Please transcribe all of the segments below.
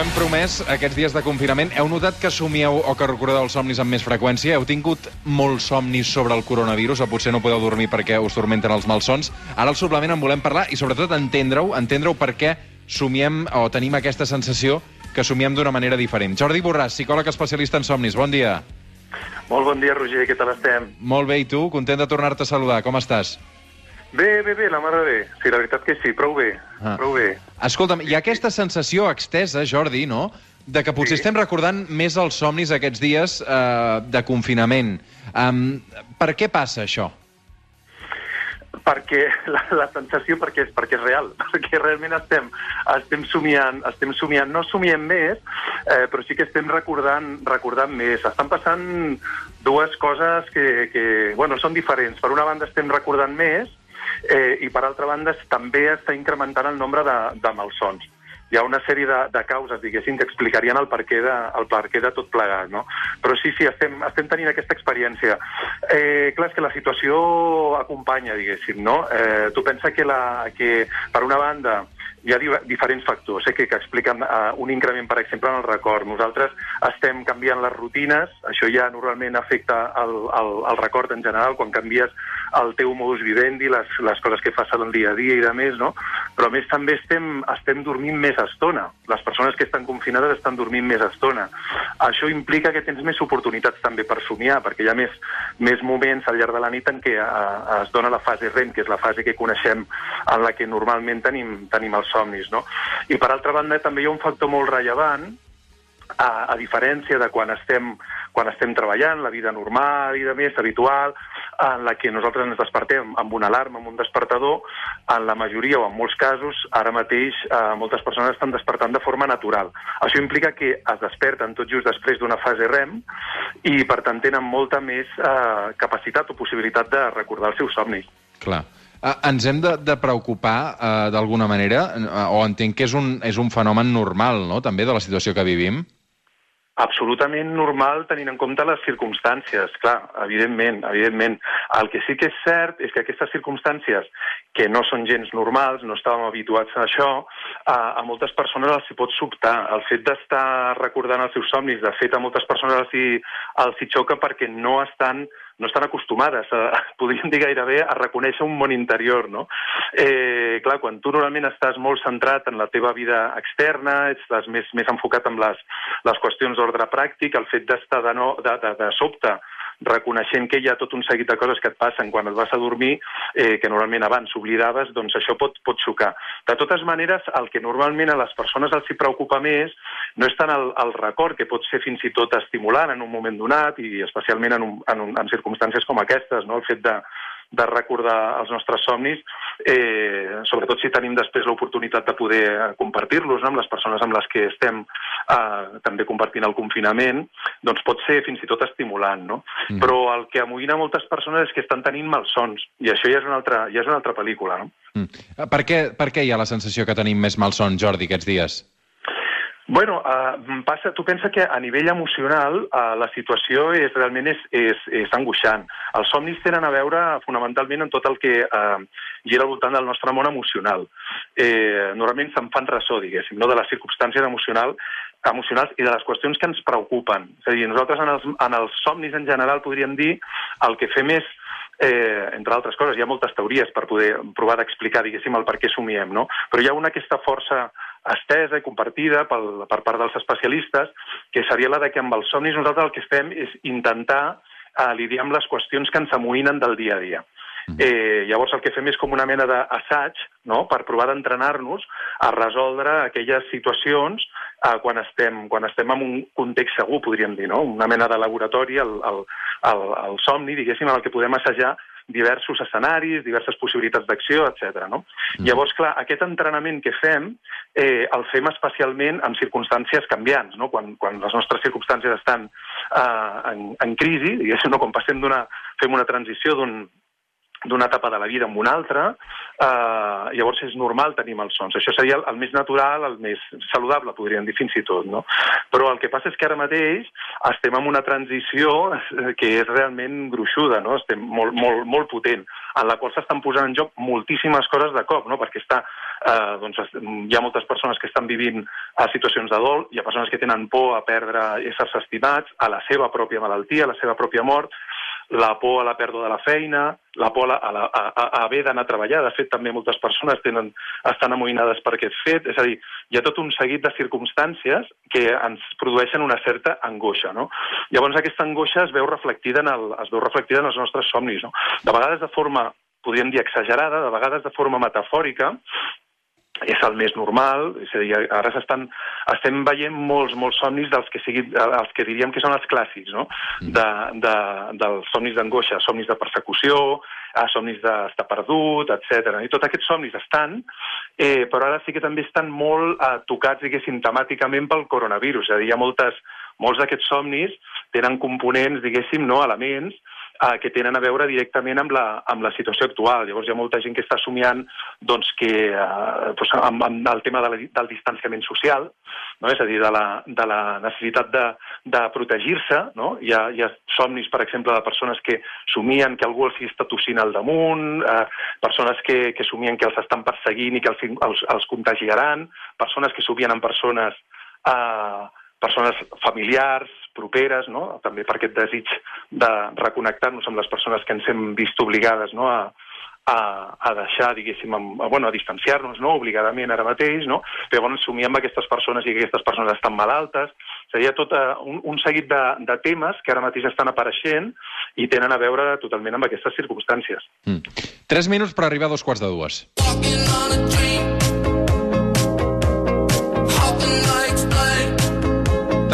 hem promès aquests dies de confinament. Heu notat que somieu o que recordeu els somnis amb més freqüència? Heu tingut molts somnis sobre el coronavirus o potser no podeu dormir perquè us tormenten els malsons? Ara al suplement en volem parlar i sobretot entendre-ho, entendre-ho per què somiem o tenim aquesta sensació que somiem d'una manera diferent. Jordi Borràs, psicòleg especialista en somnis, bon dia. Molt bon dia, Roger, què tal estem? Molt bé, i tu? Content de tornar-te a saludar. Com estàs? Bé, bé, bé, la mare bé. Sí, la veritat que sí, prou bé, Ah. prou bé. Escolta'm, hi ha aquesta sensació extesa, Jordi, no?, de que potser Sí. estem recordant més els somnis aquests dies eh, de confinament. Um, per què passa això? Perquè la, la sensació perquè és, perquè és real, perquè realment estem, estem, somiant, estem somiant, no somiem més, eh, però sí que estem recordant, recordant més. Estan passant dues coses que, que bueno, són diferents. Per una banda estem recordant més eh, i per altra banda també està incrementant el nombre de, de malsons. Hi ha una sèrie de, de causes, diguéssim, que explicarien el perquè de, el perquè de tot plegat, no? Però sí, sí, estem, estem tenint aquesta experiència. Eh, clar, és que la situació acompanya, diguéssim, no? Eh, tu pensa que, la, que, per una banda, hi ha di diferents factors eh, que, que expliquen uh, un increment, per exemple, en el record. Nosaltres estem canviant les rutines, això ja normalment afecta el, el, el record en general, quan canvies el teu modus vivendi, les, les coses que fas el dia a dia i de més, no? Però a més també estem, estem dormint més estona. Les persones que estan confinades estan dormint més estona. Això implica que tens més oportunitats també per somiar, perquè hi ha més, més moments al llarg de la nit en què uh, es dona la fase REM, que és la fase que coneixem en la que normalment tenim, tenim els somnis, no? I per altra banda també hi ha un factor molt rellevant, a, a diferència de quan estem, quan estem treballant, la vida normal i de més, habitual, en la que nosaltres ens despertem amb una alarma, amb un despertador, en la majoria o en molts casos, ara mateix eh, moltes persones estan despertant de forma natural. Això implica que es desperten tot just després d'una fase REM i, per tant, tenen molta més eh, capacitat o possibilitat de recordar els seus somnis. Clar. Uh, ens hem de, de preocupar uh, d'alguna manera, uh, o entenc que és un, és un fenomen normal, no?, també, de la situació que vivim? Absolutament normal tenint en compte les circumstàncies, clar, evidentment, evidentment. El que sí que és cert és que aquestes circumstàncies, que no són gens normals, no estàvem habituats a això, a, a moltes persones els hi pot sobtar. El fet d'estar recordant els seus somnis, de fet, a moltes persones els hi, els hi xoca perquè no estan no estan acostumades, a, podríem dir gairebé, a reconèixer un món interior, no? Eh, clar, quan tu normalment estàs molt centrat en la teva vida externa, estàs més, més enfocat en les, les qüestions d'ordre pràctic, el fet d'estar de, no, de, de, de sobte reconeixent que hi ha tot un seguit de coses que et passen quan et vas a dormir, eh, que normalment abans oblidaves, doncs això pot, pot xocar. De totes maneres, el que normalment a les persones els hi preocupa més no és tant el, el record, que pot ser fins i tot estimulant en un moment donat, i especialment en, un, en, un, en circumstàncies com aquestes, no? el fet de, de recordar els nostres somnis, eh, sobretot si tenim després l'oportunitat de poder compartir-los no? amb les persones amb les que estem eh, també compartint el confinament, doncs pot ser fins i tot estimulant, no? Mm. Però el que amoïna moltes persones és que estan tenint malsons, i això ja és una altra, ja és una altra pel·lícula, no? Mm. Per, què, per què hi ha la sensació que tenim més malsons, Jordi, aquests dies? Bueno, uh, passa, tu pensa que a nivell emocional uh, la situació és, realment és, és, és angoixant. Els somnis tenen a veure fonamentalment en tot el que uh, gira al voltant del nostre món emocional. Eh, normalment se'n fan ressò, diguéssim, no? de les circumstàncies emocional, emocionals i de les qüestions que ens preocupen. És a dir, nosaltres en els, en els somnis en general podríem dir el que fem és eh, entre altres coses, hi ha moltes teories per poder provar d'explicar, diguéssim, el per què somiem, no? Però hi ha una aquesta força estesa i compartida pel, per part dels especialistes, que seria la de que amb els somnis nosaltres el que fem és intentar eh, lidiar amb les qüestions que ens amoïnen del dia a dia. Eh, llavors el que fem és com una mena d'assaig no? per provar d'entrenar-nos a resoldre aquelles situacions eh, quan, estem, quan estem en un context segur, podríem dir, no? una mena de laboratori, el, el, el, el somni, diguéssim, en el que podem assajar diversos escenaris, diverses possibilitats d'acció, etc. No? Mm. Llavors, clar, aquest entrenament que fem eh, el fem especialment en circumstàncies canviants, no? quan, quan les nostres circumstàncies estan eh, en, en crisi, diguéssim, no? quan passem d'una, fem una transició d'un d'una etapa de la vida en una altra, eh, llavors és normal tenir malsons. Això seria el, el més natural, el més saludable, podríem dir fins i tot. No? Però el que passa és que ara mateix estem en una transició que és realment gruixuda, no? estem molt, molt, molt potent. en la qual s'estan posant en joc moltíssimes coses de cop, no? perquè està, eh, doncs, hi ha moltes persones que estan vivint a situacions de dol, hi ha persones que tenen por a perdre éssers estimats, a la seva pròpia malaltia, a la seva pròpia mort, la por a la pèrdua de la feina, la por a, a, a, a haver d'anar a treballar. De fet, també moltes persones tenen, estan amoïnades per aquest fet. És a dir, hi ha tot un seguit de circumstàncies que ens produeixen una certa angoixa. No? Llavors, aquesta angoixa es veu reflectida en, el, es veu reflectida en els nostres somnis. No? De vegades de forma podríem dir exagerada, de vegades de forma metafòrica, és el més normal, és a dir, ara estem veient molts, molts somnis dels que, sigui, els que diríem que són els clàssics, no? Mm. De, de, dels somnis d'angoixa, somnis de persecució, a somnis d'estar perdut, etc. I tots aquests somnis estan, eh, però ara sí que també estan molt eh, tocats, diguéssim, temàticament pel coronavirus. És a dir, hi ha moltes, molts d'aquests somnis tenen components, diguéssim, no, elements eh, que tenen a veure directament amb la, amb la situació actual. Llavors hi ha molta gent que està somiant doncs, que, eh, doncs, amb, amb el tema de la, del distanciament social, no? és a dir, de la, de la necessitat de, de protegir-se. No? Hi, ha, hi ha somnis, per exemple, de persones que somien que algú els està tossint al damunt, eh, persones que, que somien que els estan perseguint i que els, els, els contagiaran, persones que somien amb persones eh, persones familiars, properes, no? també per aquest desig de reconnectar-nos amb les persones que ens hem vist obligades no? a, a, a deixar, diguéssim, a, bueno, a distanciar-nos, no?, obligadament ara mateix, no?, però llavors somiem amb aquestes persones i que aquestes persones estan malaltes. Seria tot uh, un, un seguit de, de temes que ara mateix estan apareixent i tenen a veure totalment amb aquestes circumstàncies. Mm. Tres minuts per arribar a dos quarts de dues.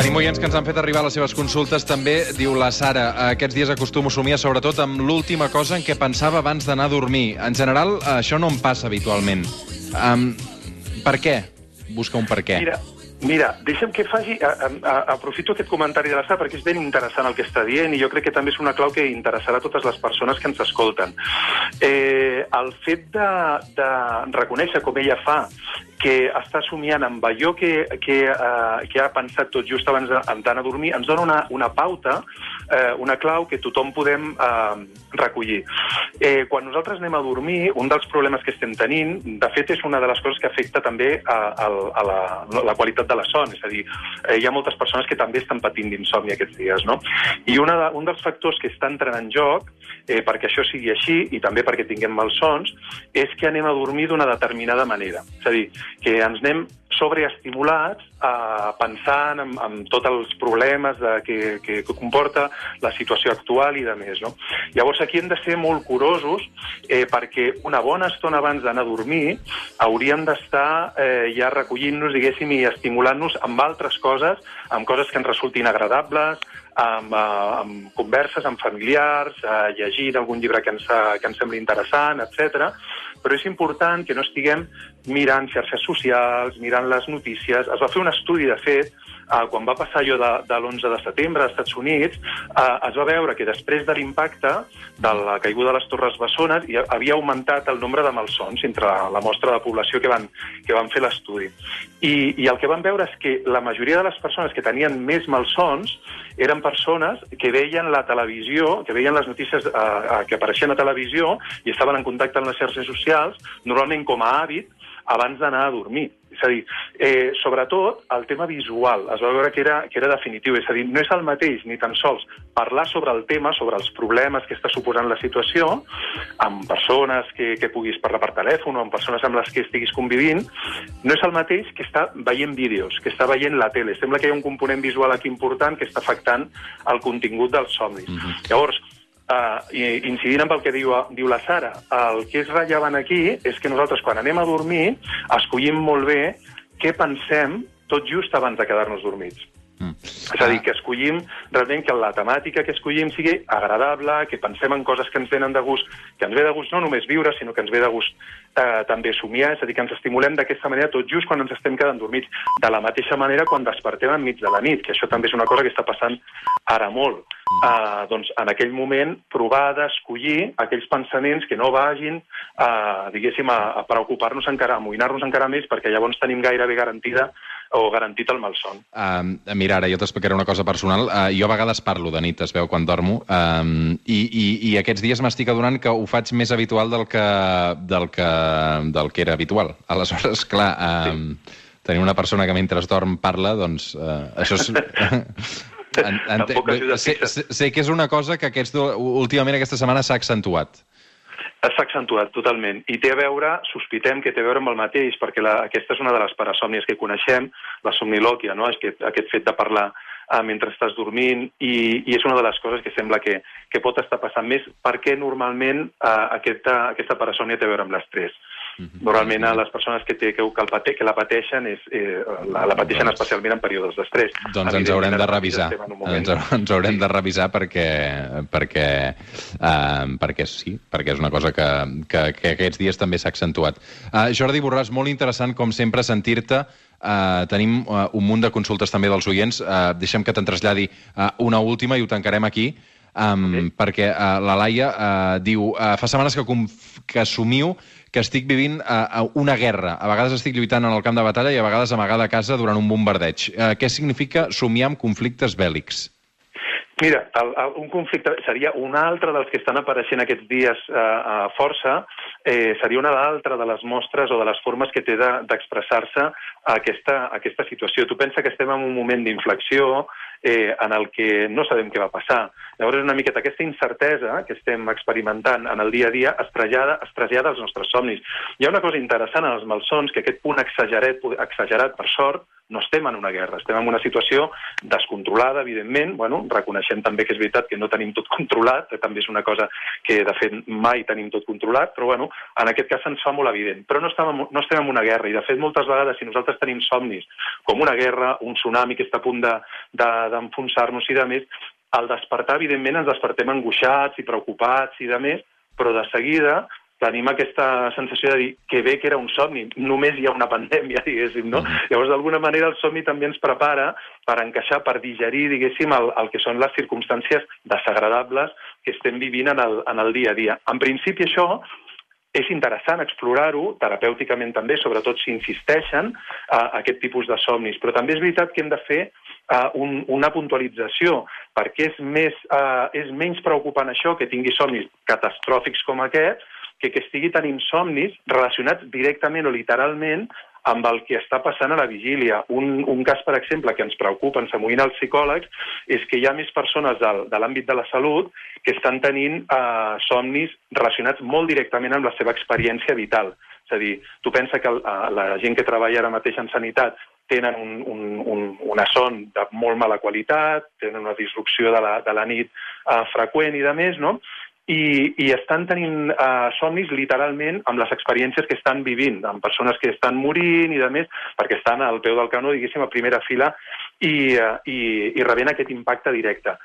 Tenim oients que ens han fet arribar les seves consultes. També, diu la Sara, aquests dies acostumo a somiar sobretot amb l'última cosa en què pensava abans d'anar a dormir. En general, això no em passa habitualment. Um, per què? Busca un per què. Mira, Mira, deixa'm que faci... A, a, aprofito aquest comentari de la perquè és ben interessant el que està dient i jo crec que també és una clau que interessarà a totes les persones que ens escolten. Eh, el fet de, de reconèixer, com ella fa, que està somiant amb allò que, que, uh, que ha pensat tot just abans d'anar a dormir, ens dona una, una pauta, uh, una clau que tothom podem uh, recollir. Eh, quan nosaltres anem a dormir, un dels problemes que estem tenint, de fet, és una de les coses que afecta també a, a, a la, la qualitat de la son, és a dir, eh, hi ha moltes persones que també estan patint d'insomni aquests dies, no? I una de, un dels factors que està entrant en joc, eh, perquè això sigui així, i també perquè tinguem malsons, és que anem a dormir d'una determinada manera. És a dir, que ens anem sobreestimulats eh, pensant en, en tots els problemes de, que, que, que comporta la situació actual i de més. No? Llavors aquí hem de ser molt curosos eh, perquè una bona estona abans d'anar a dormir hauríem d'estar eh, ja recollint-nos, diguéssim, i estimulant-nos amb altres coses, amb coses que ens resultin agradables, amb, uh, amb converses amb familiars, uh, llegint algun llibre que ens, que ens sembli interessant, etc. Però és important que no estiguem mirant xarxes socials, mirant les notícies. Es va fer un estudi, de fet, uh, quan va passar allò de, de l'11 de setembre als Estats Units, uh, es va veure que després de l'impacte de la caiguda de les Torres Bessones hi havia augmentat el nombre de malsons entre la mostra de població que van, que van fer l'estudi. I, I el que van veure és que la majoria de les persones que tenien més malsons eren persones que veien la televisió, que veien les notícies eh, eh, que apareixien a televisió i estaven en contacte amb les xarxes socials, normalment com a hàbit, abans d'anar a dormir. És a dir, eh, sobretot el tema visual es va veure que era, que era definitiu. És a dir, no és el mateix ni tan sols parlar sobre el tema, sobre els problemes que està suposant la situació, amb persones que, que puguis parlar per telèfon o amb persones amb les que estiguis convivint, no és el mateix que està veient vídeos, que està veient la tele. Sembla que hi ha un component visual aquí important que està afectant el contingut dels somnis. Mm -hmm. Llavors, Uh, incidint amb el que diu, diu la Sara, el que és rellevant aquí és que nosaltres, quan anem a dormir, escollim molt bé què pensem tot just abans de quedar-nos dormits. Mm. És a dir, que escollim realment que la temàtica que escollim sigui agradable, que pensem en coses que ens venen de gust, que ens ve de gust no només viure, sinó que ens ve de gust eh, també somiar, és a dir, que ens estimulem d'aquesta manera tot just quan ens estem quedant dormits. De la mateixa manera quan despertem enmig de la nit, que això també és una cosa que està passant ara molt. Eh, doncs en aquell moment provar d'escollir aquells pensaments que no vagin, eh, diguéssim, a, a preocupar-nos encara, a amoïnar-nos encara més, perquè llavors tenim gairebé garantida o garantit el malson. Uh, mira, ara, jo t'explicaré una cosa personal. Uh, jo a vegades parlo de nit, es veu, quan dormo, um, i, i, i aquests dies m'estic adonant que ho faig més habitual del que, del que, del que era habitual. Aleshores, clar, um, sí. tenir una persona que mentre dorm parla, doncs uh, això és... en, en, sé, sé, sé que és una cosa que aquests, últimament aquesta setmana s'ha accentuat. S'ha accentuat totalment i té a veure, sospitem que té a veure amb el mateix, perquè la, aquesta és una de les parasòmnies que coneixem, la somnilòquia, no? que, aquest fet de parlar eh, mentre estàs dormint i, i és una de les coses que sembla que, que pot estar passant més perquè normalment eh, aquesta, aquesta parasòmnia té a veure amb l'estrès. Normalment a les persones que, té, que, que, el pate, que la pateixen és, eh, la, la pateixen doncs, especialment en períodes d'estrès. Doncs ens haurem de revisar. Ens, ens haurem de revisar perquè, perquè, uh, perquè sí, perquè és una cosa que, que, que aquests dies també s'ha accentuat. Uh, Jordi Borràs, molt interessant, com sempre, sentir-te. Uh, tenim uh, un munt de consultes també dels oients. Uh, deixem que te'n traslladi uh, una última i ho tancarem aquí. Um, okay. perquè uh, la Laia uh, diu uh, fa setmanes que, que assumiu que estic vivint uh, una guerra. A vegades estic lluitant en el camp de batalla i a vegades amagada a casa durant un bombardeig. Uh, què significa somiar amb conflictes bèl·lics? Mira, el, el, un conflicte seria un altre dels que estan apareixent aquests dies eh, a força, eh, seria una altra de les mostres o de les formes que té d'expressar-se de, aquesta, aquesta situació. Tu pensa que estem en un moment d'inflexió, eh, en el que no sabem què va passar. Llavors, una miqueta aquesta incertesa que estem experimentant en el dia a dia es trasllada, es trasllada als nostres somnis. Hi ha una cosa interessant en els malsons, que aquest punt exagerat, exagerat per sort, no estem en una guerra, estem en una situació descontrolada, evidentment, bueno, reconeixem també que és veritat que no tenim tot controlat, que també és una cosa que, de fet, mai tenim tot controlat, però, bueno, en aquest cas ens fa molt evident. Però no estem, no estem en una guerra, i, de fet, moltes vegades, si nosaltres tenim somnis com una guerra, un tsunami que està a punt d'enfonsar-nos de, de, i de més, al despertar, evidentment, ens despertem angoixats i preocupats i de més, però de seguida tenim aquesta sensació de dir que bé que era un somni, només hi ha una pandèmia, diguéssim, no? Mm. Llavors, d'alguna manera, el somni també ens prepara per encaixar, per digerir, diguéssim, el, el que són les circumstàncies desagradables que estem vivint en el, en el dia a dia. En principi, això és interessant explorar-ho, terapèuticament també, sobretot si insisteixen a, a aquest tipus de somnis, però també és veritat que hem de fer uh, un, una puntualització, perquè és, més, uh, és menys preocupant això que tingui somnis catastròfics com aquests, que, que estigui tenint somnis relacionats directament o literalment amb el que està passant a la vigília. Un, un cas, per exemple, que ens preocupa, ens amoïna els psicòlegs, és que hi ha més persones del, de l'àmbit de la salut que estan tenint eh, somnis relacionats molt directament amb la seva experiència vital. És a dir, tu pensa que eh, la gent que treballa ara mateix en sanitat tenen un, un, un, una son de molt mala qualitat, tenen una disrupció de la, de la nit eh, freqüent i de més, no? i, i estan tenint uh, somnis literalment amb les experiències que estan vivint, amb persones que estan morint i de més, perquè estan al peu del canó, diguéssim, a primera fila i, uh, i, i rebent aquest impacte directe.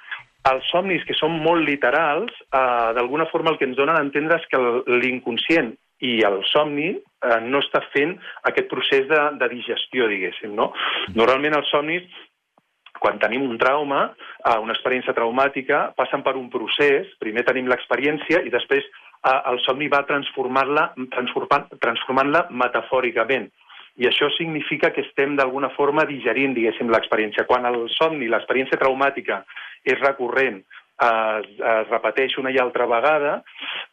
Els somnis, que són molt literals, uh, d'alguna forma el que ens donen a entendre és que l'inconscient i el somni eh, no està fent aquest procés de, de digestió, diguéssim. No? Normalment els somnis quan tenim un trauma, eh, una experiència traumàtica, passen per un procés, primer tenim l'experiència i després eh, el somni va transformant-la transformant, transformant metafòricament. I això significa que estem d'alguna forma digerint, diguéssim, l'experiència. Quan el somni, l'experiència traumàtica, és recurrent, es, es repeteix una i altra vegada,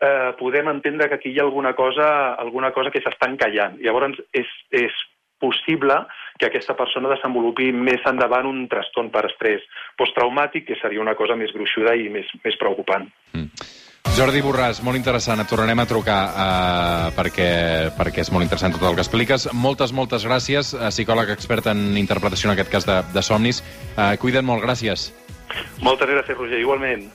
eh, podem entendre que aquí hi ha alguna cosa, alguna cosa que s'està encallant. Llavors, és, és possible que aquesta persona desenvolupi més endavant un trastorn per estrès posttraumàtic, que seria una cosa més gruixuda i més, més preocupant. Mm. Jordi Borràs, molt interessant. Et tornarem a trucar uh, perquè, perquè és molt interessant tot el que expliques. Moltes, moltes gràcies, uh, psicòleg expert en interpretació en aquest cas de, de somnis. Uh, cuida't molt, gràcies. Moltes gràcies, Roger, igualment.